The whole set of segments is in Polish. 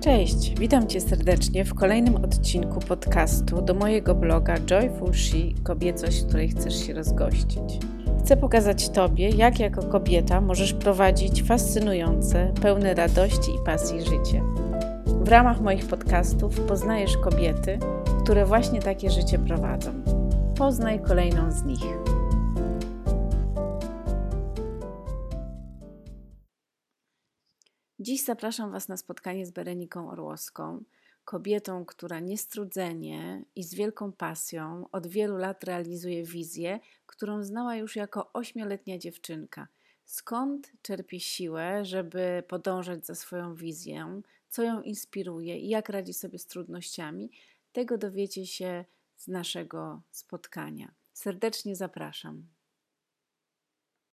Cześć, witam Cię serdecznie w kolejnym odcinku podcastu do mojego bloga Joyful She Kobiecość, której chcesz się rozgościć. Chcę pokazać Tobie, jak jako kobieta możesz prowadzić fascynujące, pełne radości i pasji życie. W ramach moich podcastów poznajesz kobiety, które właśnie takie życie prowadzą. Poznaj kolejną z nich. Dziś zapraszam Was na spotkanie z Bereniką Orłowską, kobietą, która niestrudzenie i z wielką pasją od wielu lat realizuje wizję, którą znała już jako ośmioletnia dziewczynka. Skąd czerpie siłę, żeby podążać za swoją wizją, co ją inspiruje i jak radzi sobie z trudnościami, tego dowiecie się z naszego spotkania. Serdecznie zapraszam.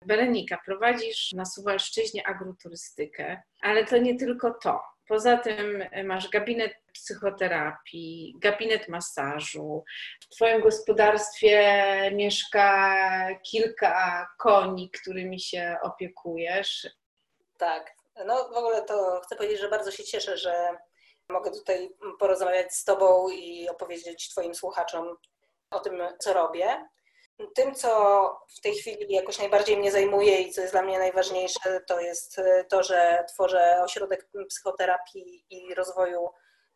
Berenika, prowadzisz na Suwalszczyźnie agroturystykę, ale to nie tylko to. Poza tym masz gabinet psychoterapii, gabinet masażu. W Twoim gospodarstwie mieszka kilka koni, którymi się opiekujesz. Tak. No w ogóle to chcę powiedzieć, że bardzo się cieszę, że mogę tutaj porozmawiać z Tobą i opowiedzieć Twoim słuchaczom o tym, co robię. Tym, co w tej chwili jakoś najbardziej mnie zajmuje i co jest dla mnie najważniejsze, to jest e, to, że tworzę ośrodek psychoterapii i rozwoju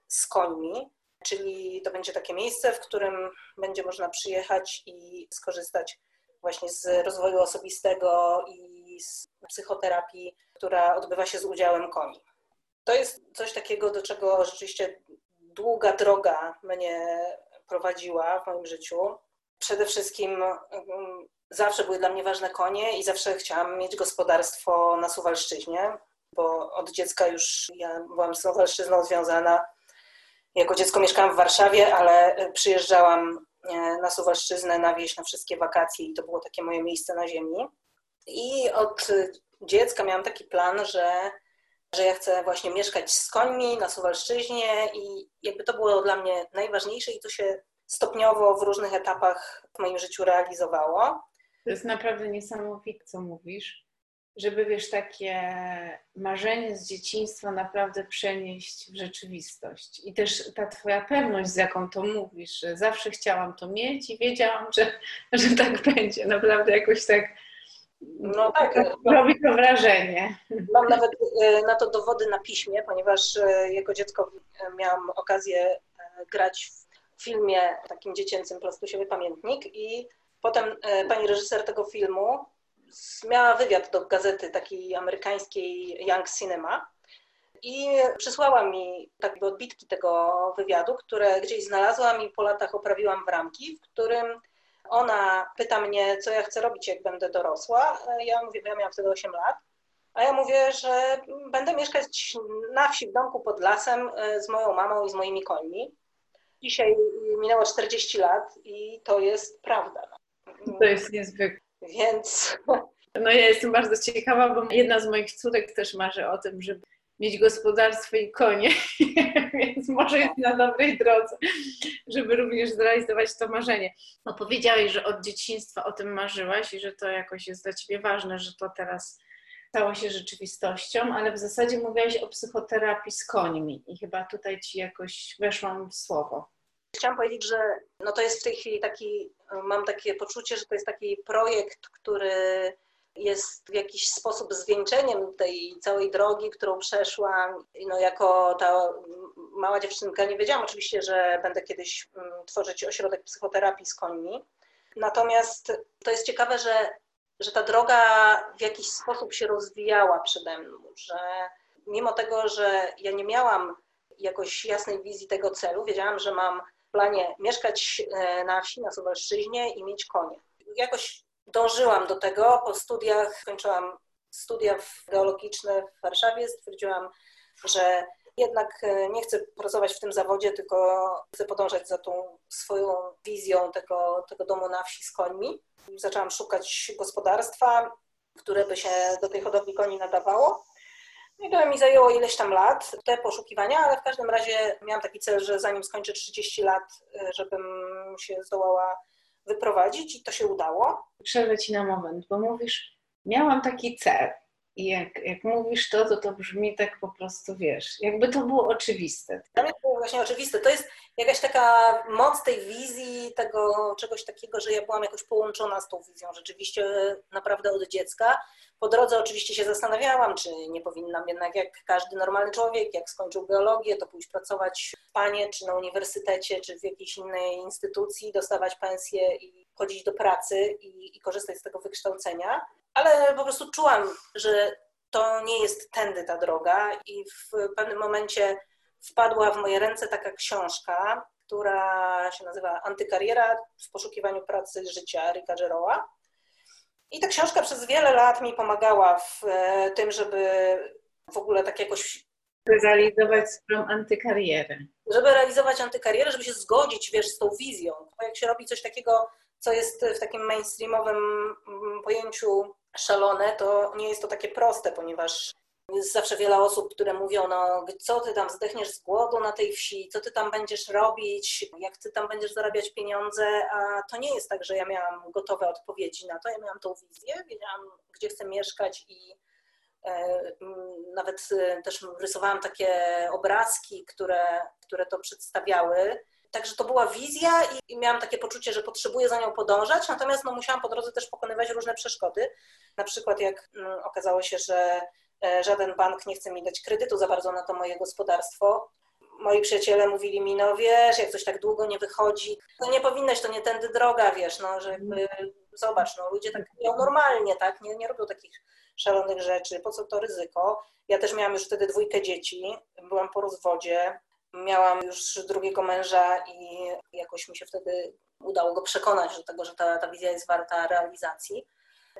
z końmi, czyli to będzie takie miejsce, w którym będzie można przyjechać i skorzystać właśnie z rozwoju osobistego i z psychoterapii, która odbywa się z udziałem koni. To jest coś takiego, do czego rzeczywiście długa droga mnie prowadziła w moim życiu przede wszystkim mm, zawsze były dla mnie ważne konie i zawsze chciałam mieć gospodarstwo na Suwalszczyźnie, bo od dziecka już ja byłam z Suwalszczyzną związana. Jako dziecko mieszkałam w Warszawie, ale przyjeżdżałam e, na Suwalszczyznę na wieś na wszystkie wakacje i to było takie moje miejsce na ziemi. I od dziecka miałam taki plan, że, że ja chcę właśnie mieszkać z końmi na Suwalszczyźnie i jakby to było dla mnie najważniejsze i to się stopniowo w różnych etapach w moim życiu realizowało. To jest naprawdę niesamowite, co mówisz, żeby wiesz, takie marzenie z dzieciństwa naprawdę przenieść w rzeczywistość. I też ta Twoja pewność, z jaką to mówisz, że zawsze chciałam to mieć i wiedziałam, że, że tak będzie. Naprawdę jakoś tak. No tak. Robi to wrażenie. Mam nawet e, na to dowody na piśmie, ponieważ e, jako dziecko miałam okazję e, grać w filmie takim dziecięcym Plastusiowy Pamiętnik i potem e, pani reżyser tego filmu miała wywiad do gazety takiej amerykańskiej Young Cinema i przysłała mi takie odbitki tego wywiadu, które gdzieś znalazłam i po latach oprawiłam w ramki, w którym ona pyta mnie, co ja chcę robić, jak będę dorosła. E, ja mówię, ja miałam wtedy 8 lat. A ja mówię, że będę mieszkać na wsi w domku pod lasem e, z moją mamą i z moimi końmi. Dzisiaj minęło 40 lat i to jest prawda. To jest niezwykłe. Więc. No ja jestem bardzo ciekawa, bo jedna z moich córek też marzy o tym, żeby mieć gospodarstwo i konie, więc może jest na dobrej drodze, żeby również zrealizować to marzenie. No powiedziałeś, że od dzieciństwa o tym marzyłaś i że to jakoś jest dla Ciebie ważne, że to teraz stało się rzeczywistością, ale w zasadzie mówiłaś o psychoterapii z końmi i chyba tutaj Ci jakoś weszłam w słowo. Chciałam powiedzieć, że no to jest w tej chwili taki, mam takie poczucie, że to jest taki projekt, który jest w jakiś sposób zwieńczeniem tej całej drogi, którą przeszłam. No, jako ta mała dziewczynka nie wiedziałam oczywiście, że będę kiedyś mm, tworzyć ośrodek psychoterapii z końmi. Natomiast to jest ciekawe, że, że ta droga w jakiś sposób się rozwijała przede mną, że mimo tego, że ja nie miałam jakoś jasnej wizji tego celu, wiedziałam, że mam planie mieszkać e, na wsi, na Suwalszczyźnie i mieć konie. Jakoś dążyłam do tego. Po studiach skończyłam studia geologiczne w Warszawie. Stwierdziłam, że jednak e, nie chcę pracować w tym zawodzie, tylko chcę podążać za tą swoją wizją tego, tego domu na wsi z końmi. Zaczęłam szukać gospodarstwa, które by się do tej hodowli koni nadawało. I to mi zajęło ileś tam lat, te poszukiwania, ale w każdym razie miałam taki cel, że zanim skończę 30 lat, e, żebym się zdołała wyprowadzić i to się udało. Przerwę Ci na moment, bo mówisz, miałam taki cel. I jak, jak mówisz to, to to brzmi tak po prostu, wiesz, jakby to było oczywiste. Dla mnie to było właśnie oczywiste. To jest jakaś taka moc tej wizji, tego czegoś takiego, że ja byłam jakoś połączona z tą wizją rzeczywiście naprawdę od dziecka. Po drodze oczywiście się zastanawiałam, czy nie powinnam jednak jak każdy normalny człowiek, jak skończył geologię, to pójść pracować w panie, czy na uniwersytecie, czy w jakiejś innej instytucji, dostawać pensję i chodzić do pracy i, i korzystać z tego wykształcenia. Ale po prostu czułam, że to nie jest tędy ta droga i w pewnym momencie wpadła w moje ręce taka książka, która się nazywa Antykariera w poszukiwaniu pracy życia Rika Geroa. I ta książka przez wiele lat mi pomagała w e, tym, żeby w ogóle tak jakoś realizować swoją antykarierę. Żeby realizować antykarierę, żeby się zgodzić, wiesz, z tą wizją. Bo jak się robi coś takiego, co jest w takim mainstreamowym mm, pojęciu szalone, to nie jest to takie proste, ponieważ jest zawsze wiele osób, które mówią, no co ty tam zdechniesz z głodu na tej wsi, co ty tam będziesz robić, jak ty tam będziesz zarabiać pieniądze, a to nie jest tak, że ja miałam gotowe odpowiedzi na to, ja miałam tą wizję, wiedziałam, gdzie chcę mieszkać i e, nawet e, też rysowałam takie obrazki, które, które to przedstawiały. Także to była wizja i miałam takie poczucie, że potrzebuję za nią podążać, natomiast no, musiałam po drodze też pokonywać różne przeszkody. Na przykład jak okazało się, że żaden bank nie chce mi dać kredytu za bardzo na to moje gospodarstwo. Moi przyjaciele mówili mi, no wiesz, jak coś tak długo nie wychodzi, to nie powinnaś, to nie tędy droga, wiesz, no, że jakby, zobacz, no, ludzie tak robią normalnie, tak, nie, nie robią takich szalonych rzeczy, po co to ryzyko? Ja też miałam już wtedy dwójkę dzieci, byłam po rozwodzie, miałam już drugiego męża i jakoś mi się wtedy udało go przekonać do tego, że ta, ta wizja jest warta realizacji.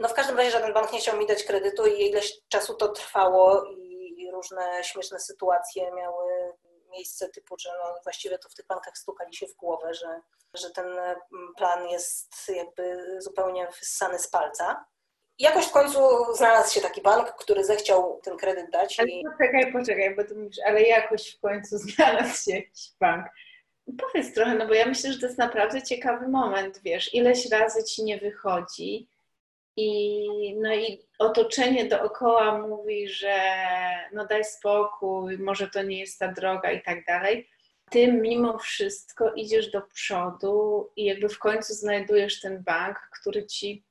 No w każdym razie żaden bank nie chciał mi dać kredytu i ileś czasu to trwało i różne śmieszne sytuacje miały miejsce typu, że no właściwie to w tych bankach stukali się w głowę, że, że ten plan jest jakby zupełnie wyssany z palca. I jakoś w końcu znalazł się taki bank, który zechciał ten kredyt dać. Ale i... poczekaj, poczekaj, bo ty mówisz, ale jakoś w końcu znalazł się jakiś bank. Powiedz trochę, no bo ja myślę, że to jest naprawdę ciekawy moment, wiesz, ileś razy ci nie wychodzi, i, no i otoczenie dookoła mówi, że no daj spokój, może to nie jest ta droga i tak dalej. Ty mimo wszystko idziesz do przodu i jakby w końcu znajdujesz ten bank, który ci.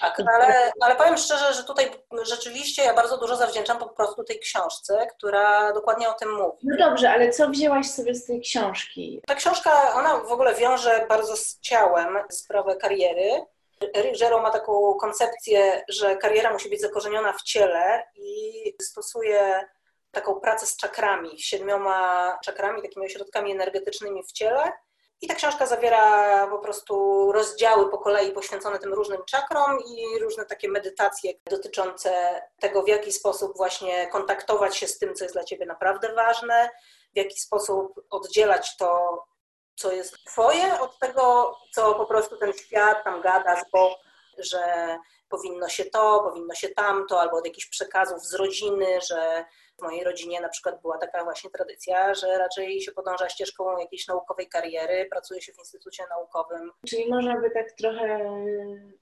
Tak, ale, ale powiem szczerze, że tutaj rzeczywiście ja bardzo dużo zawdzięczam po prostu tej książce, która dokładnie o tym mówi. No dobrze, ale co wzięłaś sobie z tej książki? Ta książka, ona w ogóle wiąże bardzo z ciałem sprawę kariery Eric Gero ma taką koncepcję, że kariera musi być zakorzeniona w ciele i stosuje taką pracę z czakrami, siedmioma czakrami, takimi ośrodkami energetycznymi w ciele. I ta książka zawiera po prostu rozdziały po kolei poświęcone tym różnym czakrom i różne takie medytacje dotyczące tego, w jaki sposób właśnie kontaktować się z tym, co jest dla ciebie naprawdę ważne, w jaki sposób oddzielać to co jest twoje, od tego, co po prostu ten świat tam gada, bo że powinno się to, powinno się tamto, albo od jakichś przekazów z rodziny, że w mojej rodzinie na przykład była taka właśnie tradycja, że raczej się podąża ścieżką jakiejś naukowej kariery, pracuje się w instytucie naukowym. Czyli można by tak trochę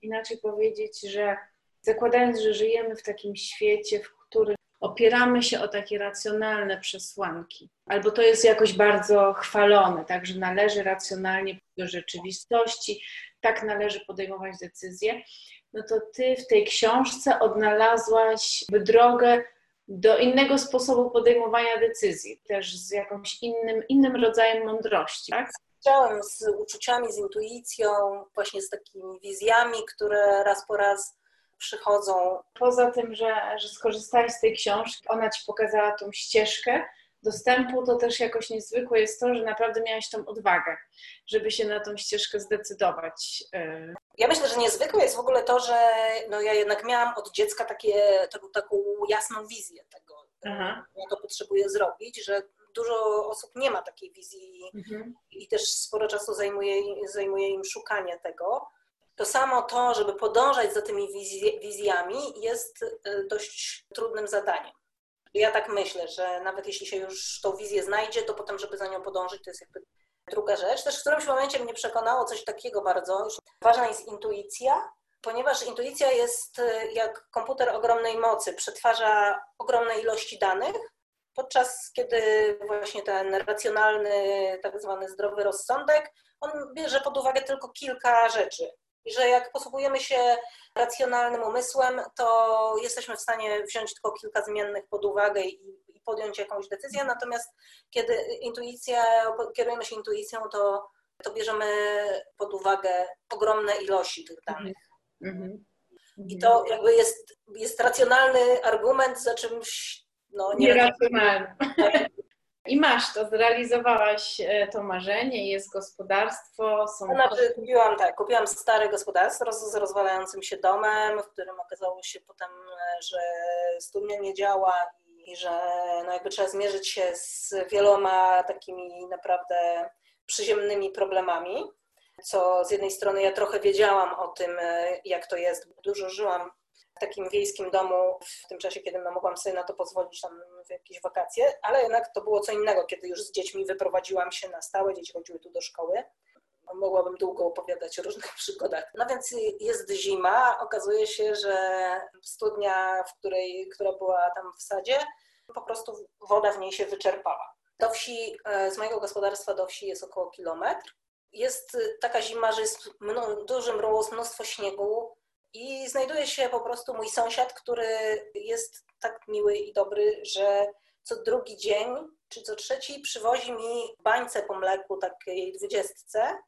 inaczej powiedzieć, że zakładając, że żyjemy w takim świecie, w którym opieramy się o takie racjonalne przesłanki, albo to jest jakoś bardzo chwalone, tak, że należy racjonalnie do rzeczywistości, tak należy podejmować decyzje, no to ty w tej książce odnalazłaś drogę do innego sposobu podejmowania decyzji, też z jakimś innym, innym rodzajem mądrości, tak? Chciałem z uczuciami, z intuicją, właśnie z takimi wizjami, które raz po raz przychodzą. Poza tym, że, że skorzystałaś z tej książki, ona ci pokazała tą ścieżkę dostępu, to też jakoś niezwykłe jest to, że naprawdę miałaś tą odwagę, żeby się na tą ścieżkę zdecydować. Y. Ja myślę, że niezwykłe jest w ogóle to, że no ja jednak miałam od dziecka takie, taką, taką jasną wizję tego, Aha. ja to potrzebuję zrobić, że dużo osób nie ma takiej wizji mhm. i też sporo czasu zajmuje, zajmuje im szukanie tego to samo to, żeby podążać za tymi wizjami, jest e, dość trudnym zadaniem. Ja tak myślę, że nawet jeśli się już tą wizję znajdzie, to potem, żeby za nią podążyć, to jest jakby druga rzecz. Też w którymś momencie mnie przekonało coś takiego bardzo, ważna jest intuicja, ponieważ intuicja jest y, jak komputer ogromnej mocy, przetwarza ogromne ilości danych, podczas kiedy właśnie ten racjonalny, tak zwany zdrowy rozsądek, on bierze pod uwagę tylko kilka rzeczy. I że jak posługujemy się racjonalnym umysłem, to jesteśmy w stanie wziąć tylko kilka zmiennych pod uwagę i, i podjąć jakąś decyzję, natomiast kiedy intuicja, kierujemy się intuicją, to, to bierzemy pod uwagę ogromne ilości tych danych. Mm-hmm. I to jakby jest, jest racjonalny argument za czymś no, nieracjonalnym. I masz to, zrealizowałaś e, to marzenie, jest gospodarstwo, są... Znaczy, kupiłam, tak, kupiłam stare gospodarstwo z rozwalającym się domem, w którym okazało się potem, e, że studnia nie działa i że no jakby trzeba zmierzyć się z wieloma takimi naprawdę przyziemnymi problemami co z jednej strony ja trochę wiedziałam o tym, e, jak to jest. Dużo żyłam w takim wiejskim domu w tym czasie, kiedy no, mogłam sobie na to pozwolić tam w jakieś wakacje, ale jednak to było co innego, kiedy już z dziećmi wyprowadziłam się na stałe, dzieci chodziły tu do szkoły. Mogłabym długo opowiadać o różnych przygodach. No więc jest zima, okazuje się, że studnia, w której, która była tam w sadzie, po prostu woda w niej się wyczerpała. Do wsi, e, z mojego gospodarstwa do wsi jest około kilometr jest taka zima, że jest duży mróz, mnóstwo śniegu i znajduje się po prostu mój sąsiad, który jest tak miły i dobry, że co drugi dzień czy co trzeci przywozi mi bańce po mleku, takiej dwudziestce,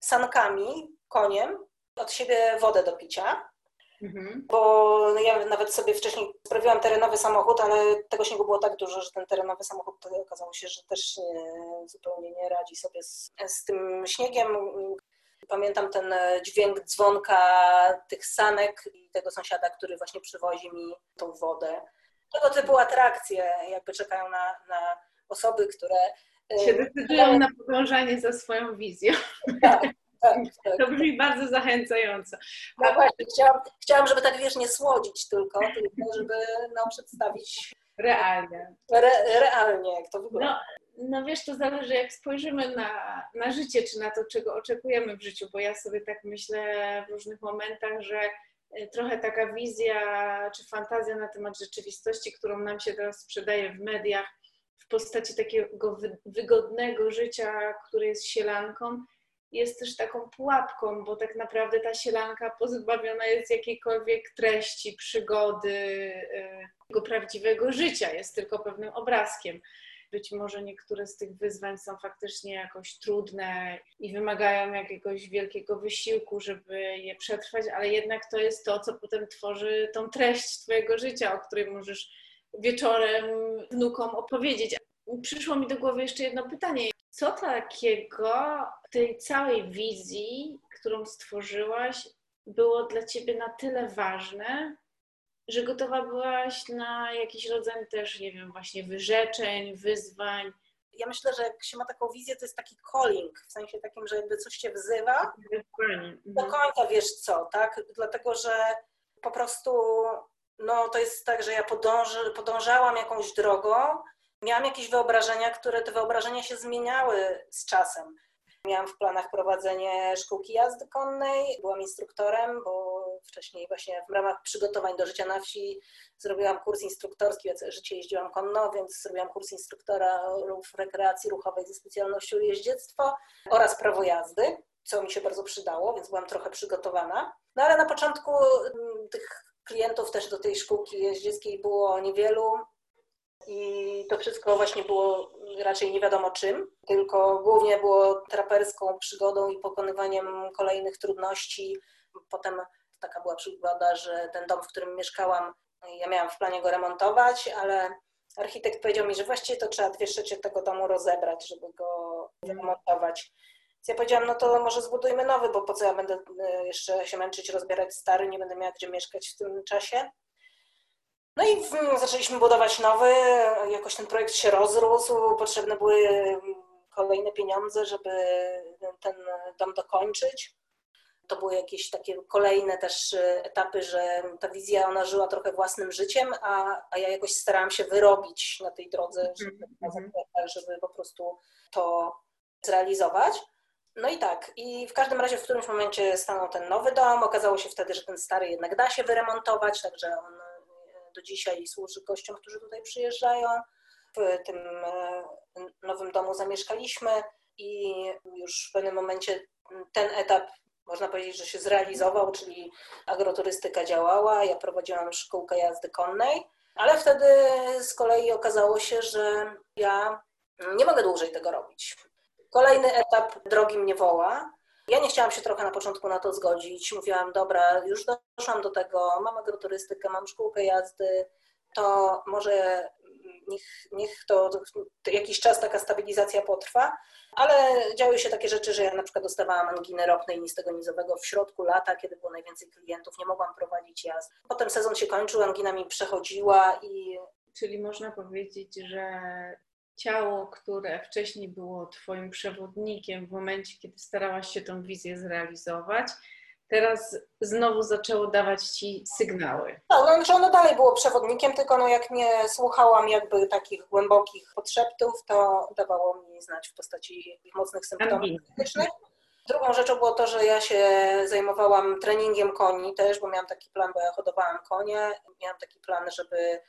sankami, koniem, od siebie wodę do picia. Mhm. Bo ja nawet sobie wcześniej sprawiłam terenowy samochód, ale tego śniegu było tak dużo, że ten terenowy samochód okazało się, że też nie, zupełnie nie radzi sobie z, z tym śniegiem. Pamiętam ten dźwięk dzwonka tych sanek i tego sąsiada, który właśnie przywozi mi tą wodę. Tego typu atrakcje jakby czekają na, na osoby, które się decydują na podążanie za swoją wizją. Tak, tak, tak. To brzmi bardzo zachęcająco. No właśnie, chciałam, chciałam, żeby tak wiesz, nie słodzić tylko, tylko żeby nam przedstawić realnie. Re, realnie, jak to wygląda. No, no wiesz, to zależy, jak spojrzymy na, na życie, czy na to, czego oczekujemy w życiu, bo ja sobie tak myślę w różnych momentach, że e, trochę taka wizja czy fantazja na temat rzeczywistości, którą nam się teraz sprzedaje w mediach, w postaci takiego wygodnego życia, które jest sielanką, jest też taką pułapką, bo tak naprawdę ta sielanka pozbawiona jest jakiejkolwiek treści, przygody, y, tego prawdziwego życia, jest tylko pewnym obrazkiem. Być może niektóre z tych wyzwań są faktycznie jakoś trudne i wymagają jakiegoś wielkiego wysiłku, żeby je przetrwać, ale jednak to jest to, co potem tworzy tą treść Twojego życia, o której możesz wieczorem wnukom opowiedzieć. Przyszło mi do głowy jeszcze jedno pytanie. Co takiego w tej całej wizji, którą stworzyłaś, było dla ciebie na tyle ważne, że gotowa byłaś na jakiś rodzaj też, nie wiem, właśnie wyrzeczeń, wyzwań? Ja myślę, że jak się ma taką wizję, to jest taki calling, w sensie takim, że jakby coś cię wzywa, do końca wiesz co, tak? Dlatego, że po prostu no, to jest tak, że ja podąży, podążałam jakąś drogą, miałam jakieś wyobrażenia, które te wyobrażenia się zmieniały z czasem. Miałam w planach prowadzenie szkółki jazdy konnej, byłam instruktorem, bo wcześniej właśnie w ramach przygotowań do życia na wsi zrobiłam kurs instruktorski, ja całe życie jeździłam konno, więc zrobiłam kurs instruktora rekreacji ruchowej ze specjalnością jeździectwo oraz prawo jazdy, co mi się bardzo przydało, więc byłam trochę przygotowana. No ale na początku mm, tych klientów też do tej szkółki jeździeckiej było niewielu. I to wszystko właśnie było raczej nie wiadomo czym, tylko głównie było traperską przygodą i pokonywaniem kolejnych trudności. Potem taka była przygoda, że ten dom, w którym mieszkałam, ja miałam w planie go remontować, ale architekt powiedział mi, że właściwie to trzeba dwie trzecie tego domu rozebrać, żeby go wyremontować. Więc ja powiedziałam, no to może zbudujmy nowy, bo po co ja będę y, jeszcze się męczyć, rozbierać stary, nie będę miała gdzie mieszkać w tym czasie. No i zaczęliśmy budować nowy, jakoś ten projekt się rozrósł, potrzebne były kolejne pieniądze, żeby ten dom dokończyć. To były jakieś takie kolejne też etapy, że ta wizja ona żyła trochę własnym życiem, a, a ja jakoś starałam się wyrobić na tej drodze, żeby, mm -hmm. żeby po prostu to zrealizować. No i tak, i w każdym razie w którymś momencie stanął ten nowy dom. Okazało się wtedy, że ten stary jednak da się wyremontować, także on e, do dzisiaj służy gościom, którzy tutaj przyjeżdżają. W tym e, nowym domu zamieszkaliśmy i już w pewnym momencie ten etap można powiedzieć, że się zrealizował, czyli agroturystyka działała, ja prowadziłam szkółkę jazdy konnej, ale wtedy z kolei okazało się, że ja nie mogę dłużej tego robić. Kolejny etap drogi mnie woła. Ja nie chciałam się trochę na początku na to zgodzić. Mówiłam, dobra, już doszłam do tego, mam agroturystykę, mam szkółkę jazdy, to może niech, niech to, to, jakiś czas taka stabilizacja potrwa, ale działy się takie rzeczy, że ja na przykład dostawałam anginę ropnej nistegonizowego w środku lata, kiedy było najwięcej klientów, nie mogłam prowadzić jazd. Potem sezon się kończył, angina mi przechodziła i... Czyli można powiedzieć, że ciało, które wcześniej było Twoim przewodnikiem w momencie, kiedy starałaś się tą wizję zrealizować, teraz znowu zaczęło dawać Ci sygnały. No, znaczy ono dalej było przewodnikiem, tylko no jak nie słuchałam jakby takich głębokich podszeptów, to dawało mi znać w postaci mocnych symptomów fizycznych. Drugą rzeczą było to, że ja się zajmowałam treningiem koni też, bo miałam taki plan, bo ja hodowałam konie. Miałam taki plan, żeby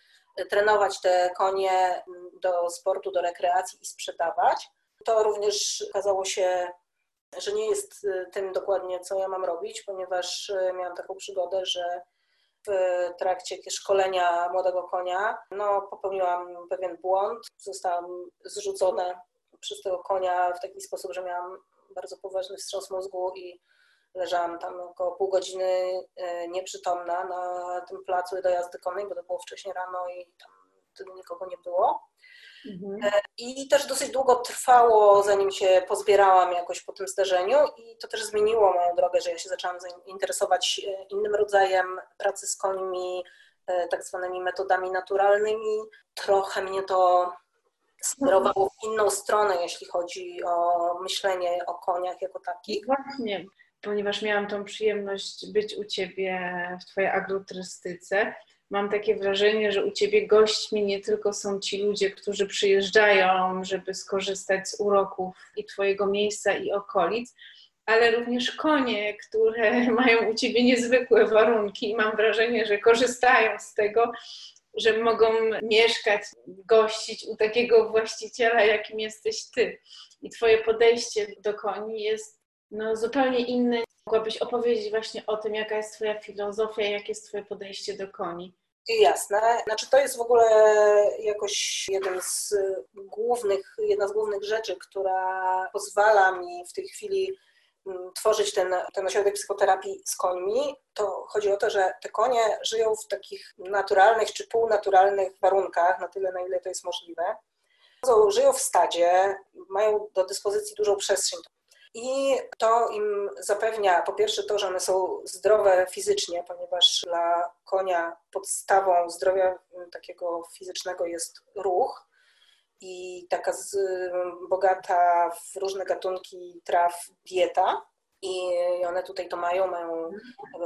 trenować te konie do sportu, do rekreacji i sprzedawać. To również okazało się, że nie jest tym dokładnie, co ja mam robić, ponieważ miałam taką przygodę, że w trakcie szkolenia młodego konia no, popełniłam pewien błąd. Zostałam zrzucona przez tego konia w taki sposób, że miałam bardzo poważny wstrząs mózgu i leżałam tam około pół godziny nieprzytomna na tym placu do jazdy konnej, bo to było wcześniej rano i tam nikogo nie było. Mhm. E, I też dosyć długo trwało, zanim się pozbierałam jakoś po tym zdarzeniu i to też zmieniło moją drogę, że ja się zaczęłam interesować e, innym rodzajem pracy z końmi, tak zwanymi metodami naturalnymi. Trochę mnie to skierowało w inną stronę, jeśli chodzi o myślenie o koniach jako takich. Właśnie, ponieważ miałam tą przyjemność być u Ciebie w Twojej agroturystyce, mam takie wrażenie, że u Ciebie gośćmi nie tylko są ci ludzie, którzy przyjeżdżają, żeby skorzystać z uroków i Twojego miejsca i okolic, ale również konie, które mają u Ciebie niezwykłe warunki i mam wrażenie, że korzystają z tego, że mogą mieszkać, gościć u takiego właściciela, jakim jesteś Ty. I Twoje podejście do koni jest no, zupełnie inny. Mogłabyś opowiedzieć właśnie o tym, jaka jest Twoja filozofia, jakie jest Twoje podejście do koni. Jasne. Znaczy to jest w ogóle jakoś jeden z głównych, jedna z głównych rzeczy, która pozwala mi w tej chwili mm, tworzyć ten, ten ośrodek psychoterapii z końmi, to chodzi o to, że te konie żyją w takich naturalnych czy półnaturalnych warunkach, na tyle na ile to jest możliwe. Żyją w stadzie, mają do dyspozycji dużą przestrzeń. I to im zapewnia po pierwsze to, że one są zdrowe fizycznie, ponieważ dla konia podstawą zdrowia takiego fizycznego jest ruch i taka z, bogata w różne gatunki traw dieta. I one tutaj to mają, mają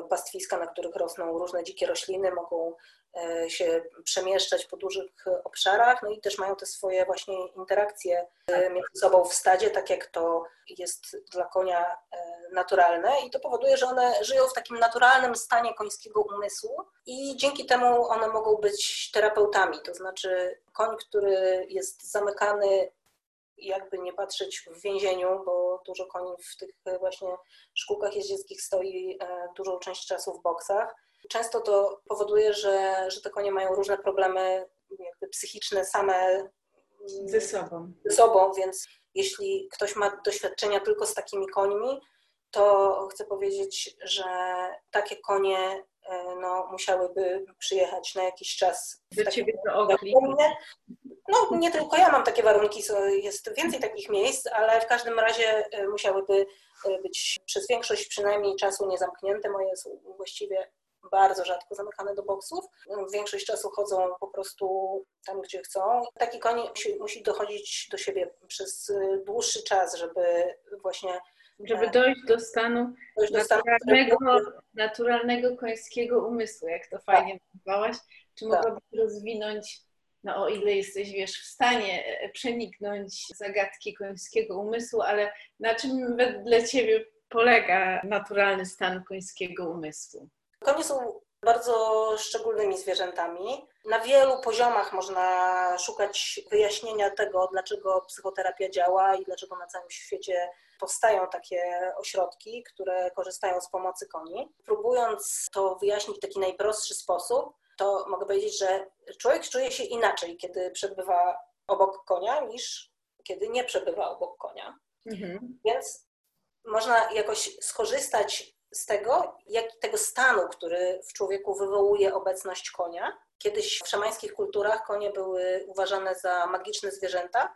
pastwiska, na których rosną różne dzikie rośliny, mogą E, się przemieszczać po dużych obszarach, no i też mają te swoje właśnie interakcje e, między sobą w stadzie, tak jak to jest dla konia e, naturalne. I to powoduje, że one żyją w takim naturalnym stanie końskiego umysłu i dzięki temu one mogą być terapeutami, to znaczy koń, który jest zamykany jakby nie patrzeć w więzieniu, bo dużo koni w tych właśnie szkółkach jeździeckich stoi dużą część czasu w boksach, Często to powoduje, że, że te konie mają różne problemy jakby psychiczne same ze sobą. ze sobą, więc jeśli ktoś ma doświadczenia tylko z takimi końmi, to chcę powiedzieć, że takie konie e, no, musiałyby przyjechać na jakiś czas. Do ciebie do No nie tylko ja mam takie warunki, jest więcej takich miejsc, ale w każdym razie e, musiałyby e, być przez większość przynajmniej czasu niezamknięte. Moje są właściwie bardzo rzadko zamykane do boksów. Większość czasu chodzą po prostu tam, gdzie chcą. Taki koń musi, dochodzić do siebie przez dłuższy czas, żeby właśnie żeby dojść do stanu dojść naturalnego, do stanu, naturalnego końskiego umysłu, jak to fajnie tak. nazwałaś. Czy tak. mogłabyś rozwinąć no o ile jesteś, wiesz, w stanie e, przeniknąć zagadki końskiego umysłu, ale na czym wedle Ciebie polega naturalny stan końskiego umysłu? Konie są bardzo szczególnymi zwierzętami. Na wielu poziomach można szukać wyjaśnienia tego, dlaczego psychoterapia działa i dlaczego na całym świecie powstają takie ośrodki, które korzystają z pomocy koni. Próbując to wyjaśnić w taki najprostszy sposób, to mogę powiedzieć, że człowiek czuje się inaczej, kiedy przebywa obok konia, niż kiedy nie przebywa obok konia. Mhm. Więc można jakoś skorzystać z tego, jak, tego stanu, który w człowieku wywołuje obecność konia. Kiedyś w szamańskich kulturach konie były uważane za magiczne zwierzęta,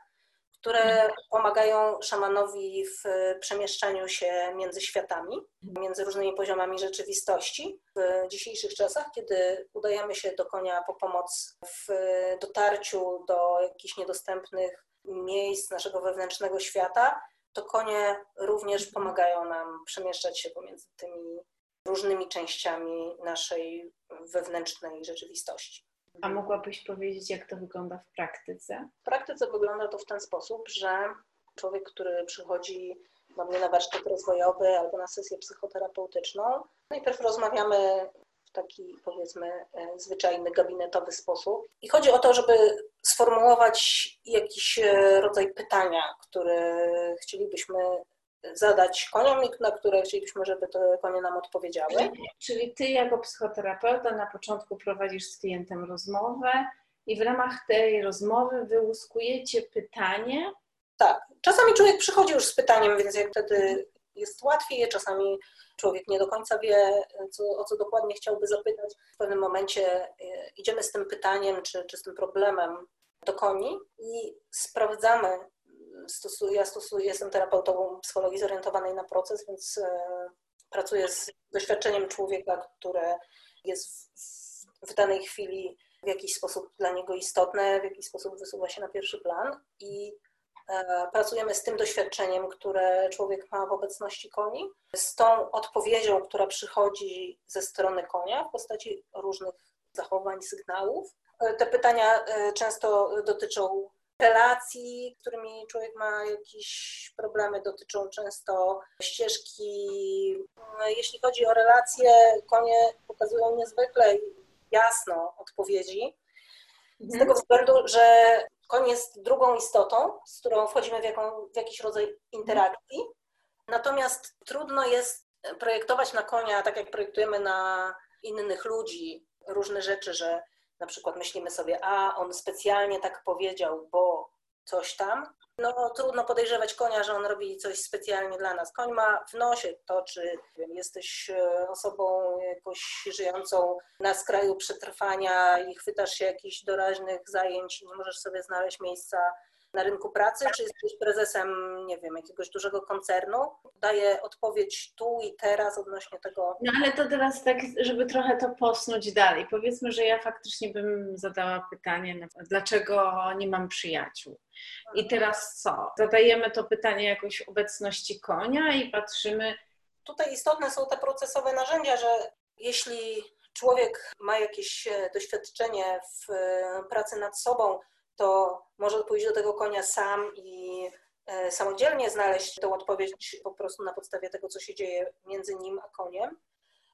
które pomagają szamanowi w przemieszczaniu się między światami, między różnymi poziomami rzeczywistości. W dzisiejszych czasach, kiedy udajemy się do konia po pomoc w dotarciu do jakichś niedostępnych miejsc naszego wewnętrznego świata, to konie również pomagają nam przemieszczać się pomiędzy tymi różnymi częściami naszej wewnętrznej rzeczywistości. A mogłabyś powiedzieć, jak to wygląda w praktyce? W praktyce wygląda to w ten sposób, że człowiek, który przychodzi do mnie na warsztat rozwojowy albo na sesję psychoterapeutyczną, najpierw rozmawiamy w taki powiedzmy e, zwyczajny, gabinetowy sposób. I chodzi o to, żeby sformułować jakiś e, rodzaj pytania, które chcielibyśmy zadać koniom na które chcielibyśmy, żeby te konie nam odpowiedziały. Czyli ty jako psychoterapeuta na początku prowadzisz z klientem rozmowę i w ramach tej rozmowy wyłuskujecie pytanie. Tak. Czasami człowiek przychodzi już z pytaniem, więc jak wtedy jest łatwiej, czasami człowiek nie do końca wie, co, o co dokładnie chciałby zapytać. W pewnym momencie e, idziemy z tym pytaniem czy, czy z tym problemem do koni i sprawdzamy, stosuję, ja stosuję, jestem terapeutą psychologii zorientowanej na proces, więc e, pracuję z doświadczeniem człowieka, które jest w, w danej chwili w jakiś sposób dla niego istotne, w jakiś sposób wysuwa się na pierwszy plan i e, pracujemy z tym doświadczeniem, które człowiek ma w obecności koni, z tą odpowiedzią, która przychodzi ze strony konia w postaci różnych zachowań, sygnałów. E, te pytania często dotyczą relacji, którymi człowiek ma jakieś problemy, dotyczą często ścieżki. Jeśli chodzi o relacje, konie pokazują niezwykle jasno odpowiedzi. Z mhm. tego względu, że koń jest drugą istotą, z którą wchodzimy w, jaką, w jakiś rodzaj interakcji. Natomiast trudno jest projektować na konia, tak jak projektujemy na innych ludzi, różne rzeczy, że na przykład myślimy sobie, a on specjalnie tak powiedział, bo coś tam, no trudno podejrzewać konia, że on robi coś specjalnie dla nas. Koń ma w nosie to, czy wiem, jesteś e, osobą jakoś żyjącą na skraju przetrwania i chwytasz się jakichś doraźnych zajęć nie możesz sobie znaleźć miejsca na rynku pracy, czy jesteś prezesem, nie wiem, jakiegoś dużego koncernu, daje odpowiedź tu i teraz odnośnie tego. No ale to teraz tak, żeby trochę to posnąć dalej. Powiedzmy, że ja faktycznie bym zadała pytanie, dlaczego nie mam przyjaciół. I teraz co? Zadajemy to pytanie jakoś obecności konia i patrzymy. Tutaj istotne są te procesowe narzędzia, że jeśli człowiek ma jakieś e, doświadczenie w e, pracy nad sobą, to może pójść do tego konia sam i e, samodzielnie znaleźć tą odpowiedź po prostu na podstawie tego, co się dzieje między nim a koniem.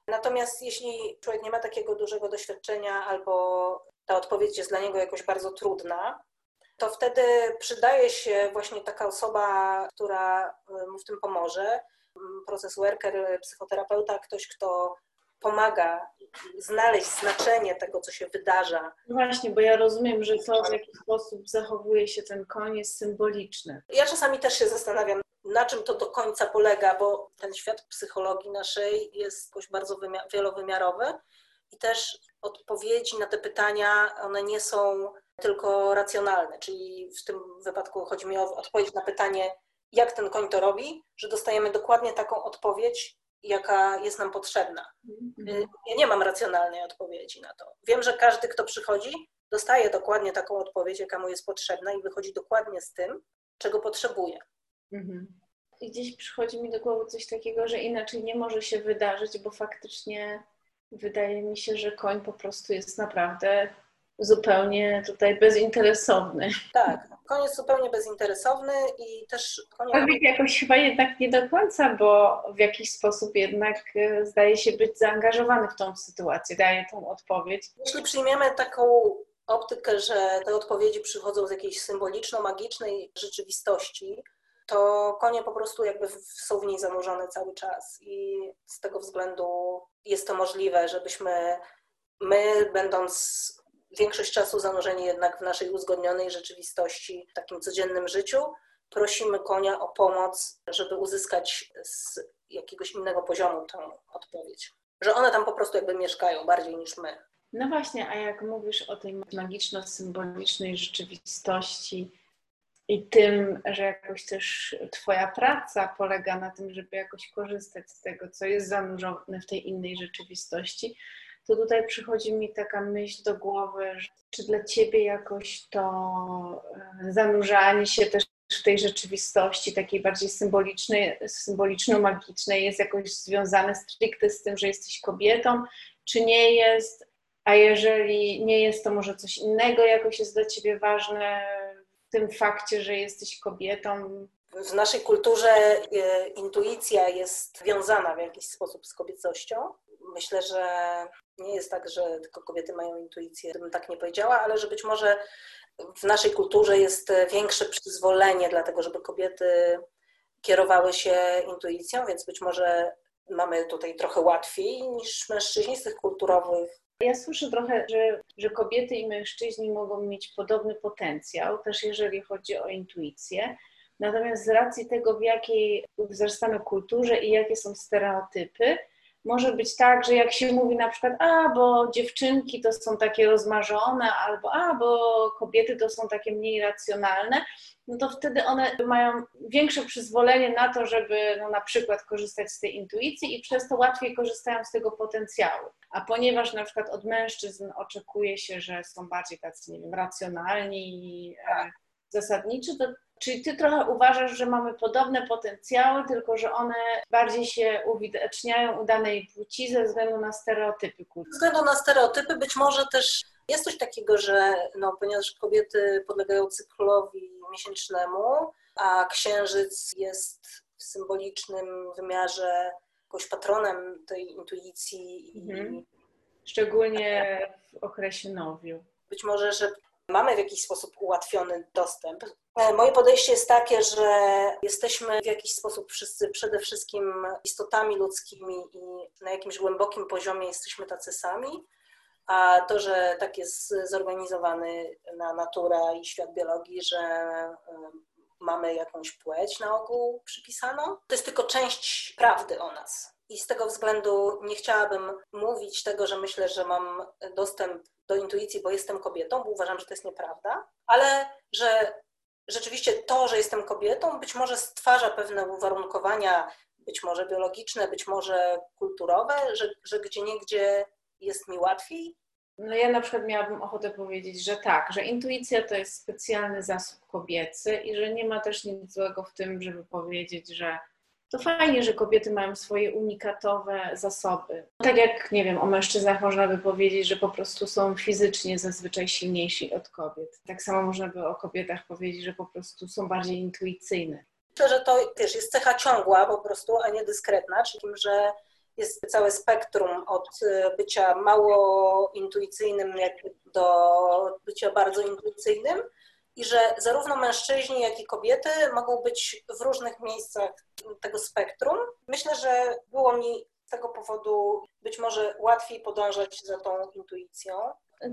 Natomiast jeśli człowiek nie ma takiego dużego doświadczenia albo ta odpowiedź jest dla niego jakoś bardzo trudna, to wtedy przydaje się właśnie taka osoba, która e, mu w tym pomoże. Proces worker, psychoterapeuta, ktoś, kto pomaga znaleźć znaczenie tego, co się wydarza. Właśnie, bo ja rozumiem, że to, w jaki sposób zachowuje się ten koń, jest symboliczne. Ja czasami też się zastanawiam, na czym to do końca polega, bo ten świat psychologii naszej jest jakoś bardzo wielowymiarowy i też odpowiedzi na te pytania, one nie są tylko racjonalne, czyli w tym wypadku chodzi mi o odpowiedź na pytanie, jak ten koń to robi, że dostajemy dokładnie taką odpowiedź, jaka jest nam potrzebna. Mhm. Y, ja nie mam racjonalnej odpowiedzi na to. Wiem, że każdy, kto przychodzi, dostaje dokładnie taką odpowiedź, jaka mu jest potrzebna i wychodzi dokładnie z tym, czego potrzebuje. Mhm. I gdzieś przychodzi mi do głowy coś takiego, że inaczej nie może się wydarzyć, bo faktycznie wydaje mi się, że koń po prostu jest naprawdę zupełnie tutaj bezinteresowny. Tak, koniec zupełnie bezinteresowny i też koniec... Człowiek jakoś chyba jednak nie do końca, bo w jakiś sposób jednak e, zdaje się być zaangażowany w tą sytuację, daje tą odpowiedź. Jeśli przyjmiemy taką optykę, że te odpowiedzi przychodzą z jakiejś symboliczno-magicznej rzeczywistości, to konie po prostu jakby są w niej zanurzone cały czas i z tego względu jest to możliwe, żebyśmy my, będąc większość czasu zanurzeni jednak w naszej uzgodnionej rzeczywistości, w takim codziennym życiu, prosimy konia o pomoc, żeby uzyskać z jakiegoś innego poziomu tę odpowiedź. Że one tam po prostu jakby mieszkają bardziej niż my. No właśnie, a jak mówisz o tej magiczno-symbolicznej rzeczywistości i tym, że jakoś też Twoja praca polega na tym, żeby jakoś korzystać z tego, co jest zanurzone w tej innej rzeczywistości, to tutaj przychodzi mi taka myśl do głowy, czy dla Ciebie jakoś to e, zanurzanie się też w tej rzeczywistości takiej bardziej symbolicznej, symboliczno-magicznej jest jakoś związane stricte z tym, że jesteś kobietą, czy nie jest, a jeżeli nie jest, to może coś innego jakoś jest dla Ciebie ważne w tym fakcie, że jesteś kobietą? W naszej kulturze e, intuicja jest wiązana w jakiś sposób z kobiecością. Myślę, że nie jest tak, że tylko kobiety mają intuicję, gdybym tak nie powiedziała, ale że być może w naszej kulturze jest większe przyzwolenie, dlatego żeby kobiety kierowały się intuicją, więc być może mamy tutaj trochę łatwiej niż mężczyźni z tych kulturowych. Ja słyszę trochę, że, że kobiety i mężczyźni mogą mieć podobny potencjał, też jeżeli chodzi o intuicję. Natomiast z racji tego, w jakiej wzrastamy kulturze i jakie są stereotypy, może być tak, że jak się mówi na przykład, a bo dziewczynki to są takie rozmarzone, albo a bo kobiety to są takie mniej racjonalne, no to wtedy one mają większe przyzwolenie na to, żeby no, na przykład korzystać z tej intuicji i przez to łatwiej korzystają z tego potencjału. A ponieważ na przykład od mężczyzn oczekuje się, że są bardziej tacy, nie wiem, racjonalni i e, zasadniczy, to Czyli ty trochę uważasz, że mamy podobne potencjały, tylko że one bardziej się uwidaczniają u danej płci ze względu na stereotypy? Ze względu na stereotypy być może też jest coś takiego, że no, ponieważ kobiety podlegają cyklowi miesięcznemu, a księżyc jest w symbolicznym wymiarze jakoś patronem tej intuicji. Mhm. I... Szczególnie w okresie nowiu. Być może, że mamy w jakiś sposób ułatwiony dostęp. E, moje podejście jest takie, że jesteśmy w jakiś sposób wszyscy przede wszystkim istotami ludzkimi i na jakimś głębokim poziomie jesteśmy tacy sami. A to, że tak jest zorganizowany na natura i świat biologii, że e, mamy jakąś płeć na ogół przypisaną, to jest tylko część prawdy o nas. I z tego względu nie chciałabym mówić tego, że myślę, że mam dostęp do intuicji, bo jestem kobietą, bo uważam, że to jest nieprawda, ale że rzeczywiście to, że jestem kobietą, być może stwarza pewne uwarunkowania, być może biologiczne, być może kulturowe, że, że gdzie niegdzie jest mi łatwiej. No ja na przykład miałabym ochotę powiedzieć, że tak, że intuicja to jest specjalny zasób kobiecy i że nie ma też nic złego w tym, żeby powiedzieć, że to fajnie, że kobiety mają swoje unikatowe zasoby. Tak jak, nie wiem, o mężczyznach można by powiedzieć, że po prostu są fizycznie zazwyczaj silniejsi od kobiet. Tak samo można by o kobietach powiedzieć, że po prostu są bardziej intuicyjne. Myślę, że to też jest cecha ciągła po prostu, a nie dyskretna, czyli że jest całe spektrum od y, bycia mało intuicyjnym do bycia bardzo intuicyjnym i że zarówno mężczyźni, jak i kobiety mogą być w różnych miejscach tego spektrum. Myślę, że było mi z tego powodu być może łatwiej podążać za tą intuicją.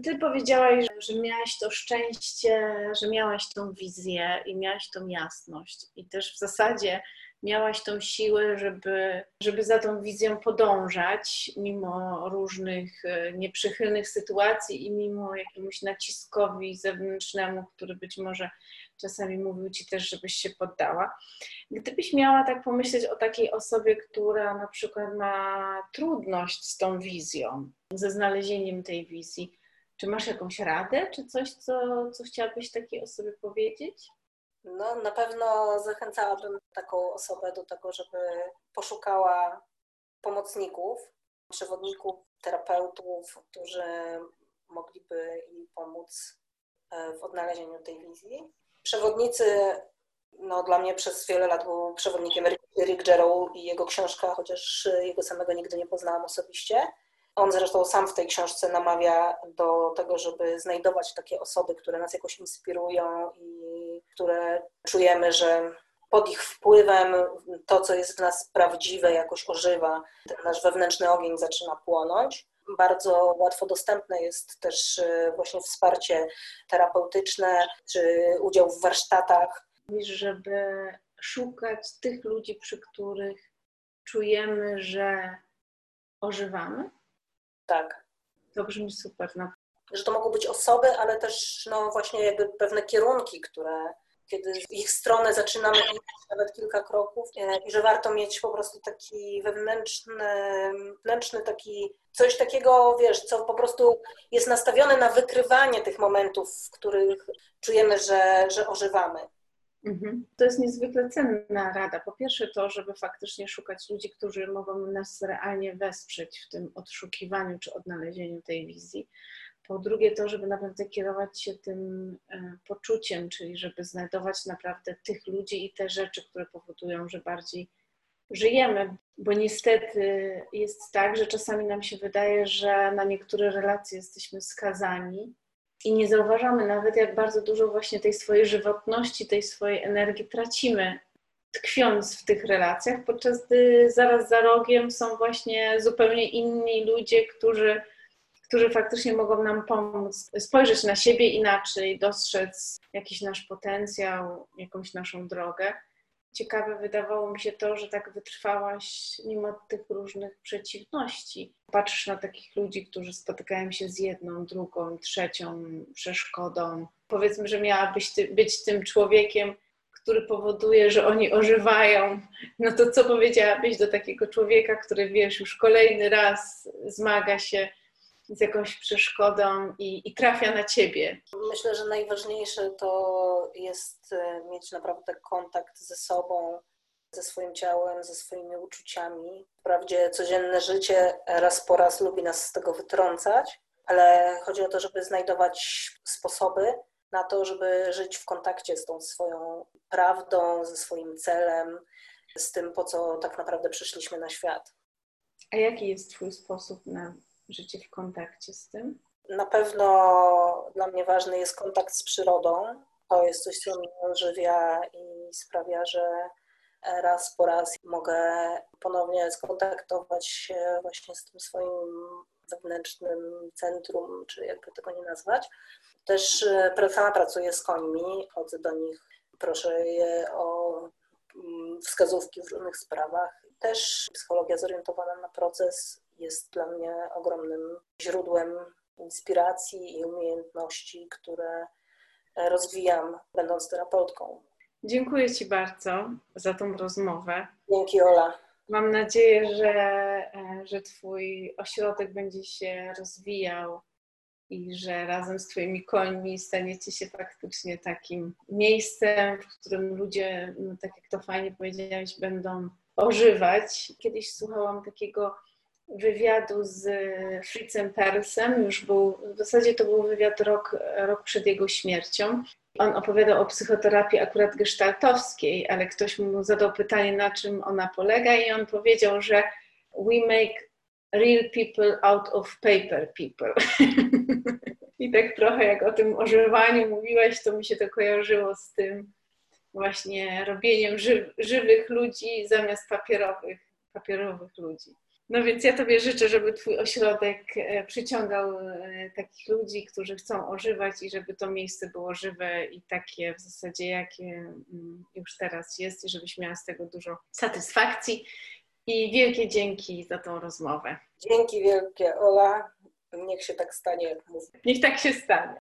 Ty powiedziałaś, że miałaś to szczęście, że miałaś tą wizję i miałaś tą jasność. I też w zasadzie miałaś tą siłę, żeby, żeby za tą wizją podążać, mimo różnych e, nieprzychylnych sytuacji i mimo jakiemuś naciskowi zewnętrznemu, który być może czasami mówił ci też, żebyś się poddała. Gdybyś miała tak pomyśleć o takiej osobie, która na przykład ma trudność z tą wizją, ze znalezieniem tej wizji, czy masz jakąś radę, czy coś, co, co chciałabyś takiej osobie powiedzieć? No, na pewno zachęcałabym taką osobę do tego, żeby poszukała pomocników, przewodników, terapeutów, którzy mogliby im pomóc e, w odnalezieniu tej wizji. Przewodnicy, no dla mnie przez wiele lat był przewodnikiem Rick Jarrow i jego książka, chociaż jego samego nigdy nie poznałam osobiście. On zresztą sam w tej książce namawia do tego, żeby znajdować takie osoby, które nas jakoś inspirują i które czujemy, że pod ich wpływem to, co jest w nas prawdziwe, jakoś ożywa. Ten nasz wewnętrzny ogień zaczyna płonąć. Bardzo łatwo dostępne jest też e, właśnie wsparcie terapeutyczne czy udział w warsztatach. Żeby szukać tych ludzi, przy których czujemy, że ożywamy? Tak. To brzmi super. Że to mogą być osoby, ale też no właśnie jakby pewne kierunki, które kiedy w ich stronę zaczynamy nawet kilka kroków e, i że warto mieć po prostu taki wewnętrzny, wewnętrzny taki, coś takiego, wiesz, co po prostu jest nastawione na wykrywanie tych momentów, w których czujemy, że, że ożywamy. Mhm. To jest niezwykle cenna rada. Po pierwsze to, żeby faktycznie szukać ludzi, którzy mogą nas realnie wesprzeć w tym odszukiwaniu czy odnalezieniu tej wizji. Po drugie to, żeby naprawdę kierować się tym e, poczuciem, czyli żeby znajdować naprawdę tych ludzi i te rzeczy, które powodują, że bardziej żyjemy, bo niestety jest tak, że czasami nam się wydaje, że na niektóre relacje jesteśmy skazani i nie zauważamy nawet, jak bardzo dużo właśnie tej swojej żywotności, tej swojej energii tracimy, tkwiąc w tych relacjach, podczas gdy zaraz za rogiem są właśnie zupełnie inni ludzie, którzy którzy faktycznie mogą nam pomóc spojrzeć na siebie inaczej, dostrzec jakiś nasz potencjał, jakąś naszą drogę. Ciekawe wydawało mi się to, że tak wytrwałaś mimo tych różnych przeciwności. Patrzysz na takich ludzi, którzy spotykają się z jedną, drugą, trzecią przeszkodą. Powiedzmy, że miałabyś ty, być tym człowiekiem, który powoduje, że oni ożywają. No to co powiedziałabyś do takiego człowieka, który wiesz, już kolejny raz zmaga się z jakąś przeszkodą i, i trafia na ciebie? Myślę, że najważniejsze to jest e, mieć naprawdę kontakt ze sobą, ze swoim ciałem, ze swoimi uczuciami. Wprawdzie codzienne życie raz po raz lubi nas z tego wytrącać, ale chodzi o to, żeby znajdować sposoby na to, żeby żyć w kontakcie z tą swoją prawdą, ze swoim celem, z tym, po co tak naprawdę przyszliśmy na świat. A jaki jest Twój sposób na życie w kontakcie z tym? Na pewno dla mnie ważny jest kontakt z przyrodą. To jest coś, co mnie ożywia i sprawia, że raz po raz mogę ponownie skontaktować się właśnie z tym swoim wewnętrznym centrum, czy jakby tego nie nazwać. Też sama pracuję z końmi, chodzę do nich, proszę je o mm, wskazówki w różnych sprawach. Też psychologia zorientowana na proces jest dla mnie ogromnym źródłem inspiracji i umiejętności, które rozwijam, będąc terapeutką. Dziękuję Ci bardzo za tą rozmowę. Dzięki, Ola. Mam nadzieję, że, e, że Twój ośrodek będzie się rozwijał i że razem z Twoimi końmi staniecie się faktycznie takim miejscem, w którym ludzie, no tak jak to fajnie powiedziałeś, będą ożywać. Kiedyś słuchałam takiego wywiadu z Fritzem Persem, już był, w zasadzie to był wywiad rok, rok przed jego śmiercią. On opowiadał o psychoterapii akurat gestaltowskiej, ale ktoś mu zadał pytanie, na czym ona polega i on powiedział, że we make real people out of paper people. I tak trochę jak o tym ożywaniu mówiłaś, to mi się to kojarzyło z tym właśnie robieniem ży żywych ludzi zamiast papierowych, papierowych ludzi. No więc ja Tobie życzę, żeby Twój ośrodek e, przyciągał e, takich ludzi, którzy chcą ożywać i żeby to miejsce było żywe i takie w zasadzie, jakie mm, już teraz jest i żebyś miała z tego dużo satysfakcji. I wielkie dzięki za tą rozmowę. Dzięki wielkie, Ola. Niech się tak stanie, jak mówię. Niech tak się stanie.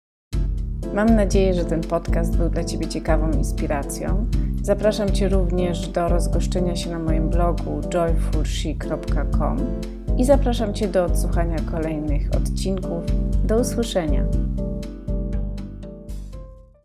Mam nadzieję, że ten podcast był dla Ciebie ciekawą inspiracją. Zapraszam Cię również do rozgoszczenia się na moim blogu joyfulshe.com i zapraszam Cię do odsłuchania kolejnych odcinków. Do usłyszenia.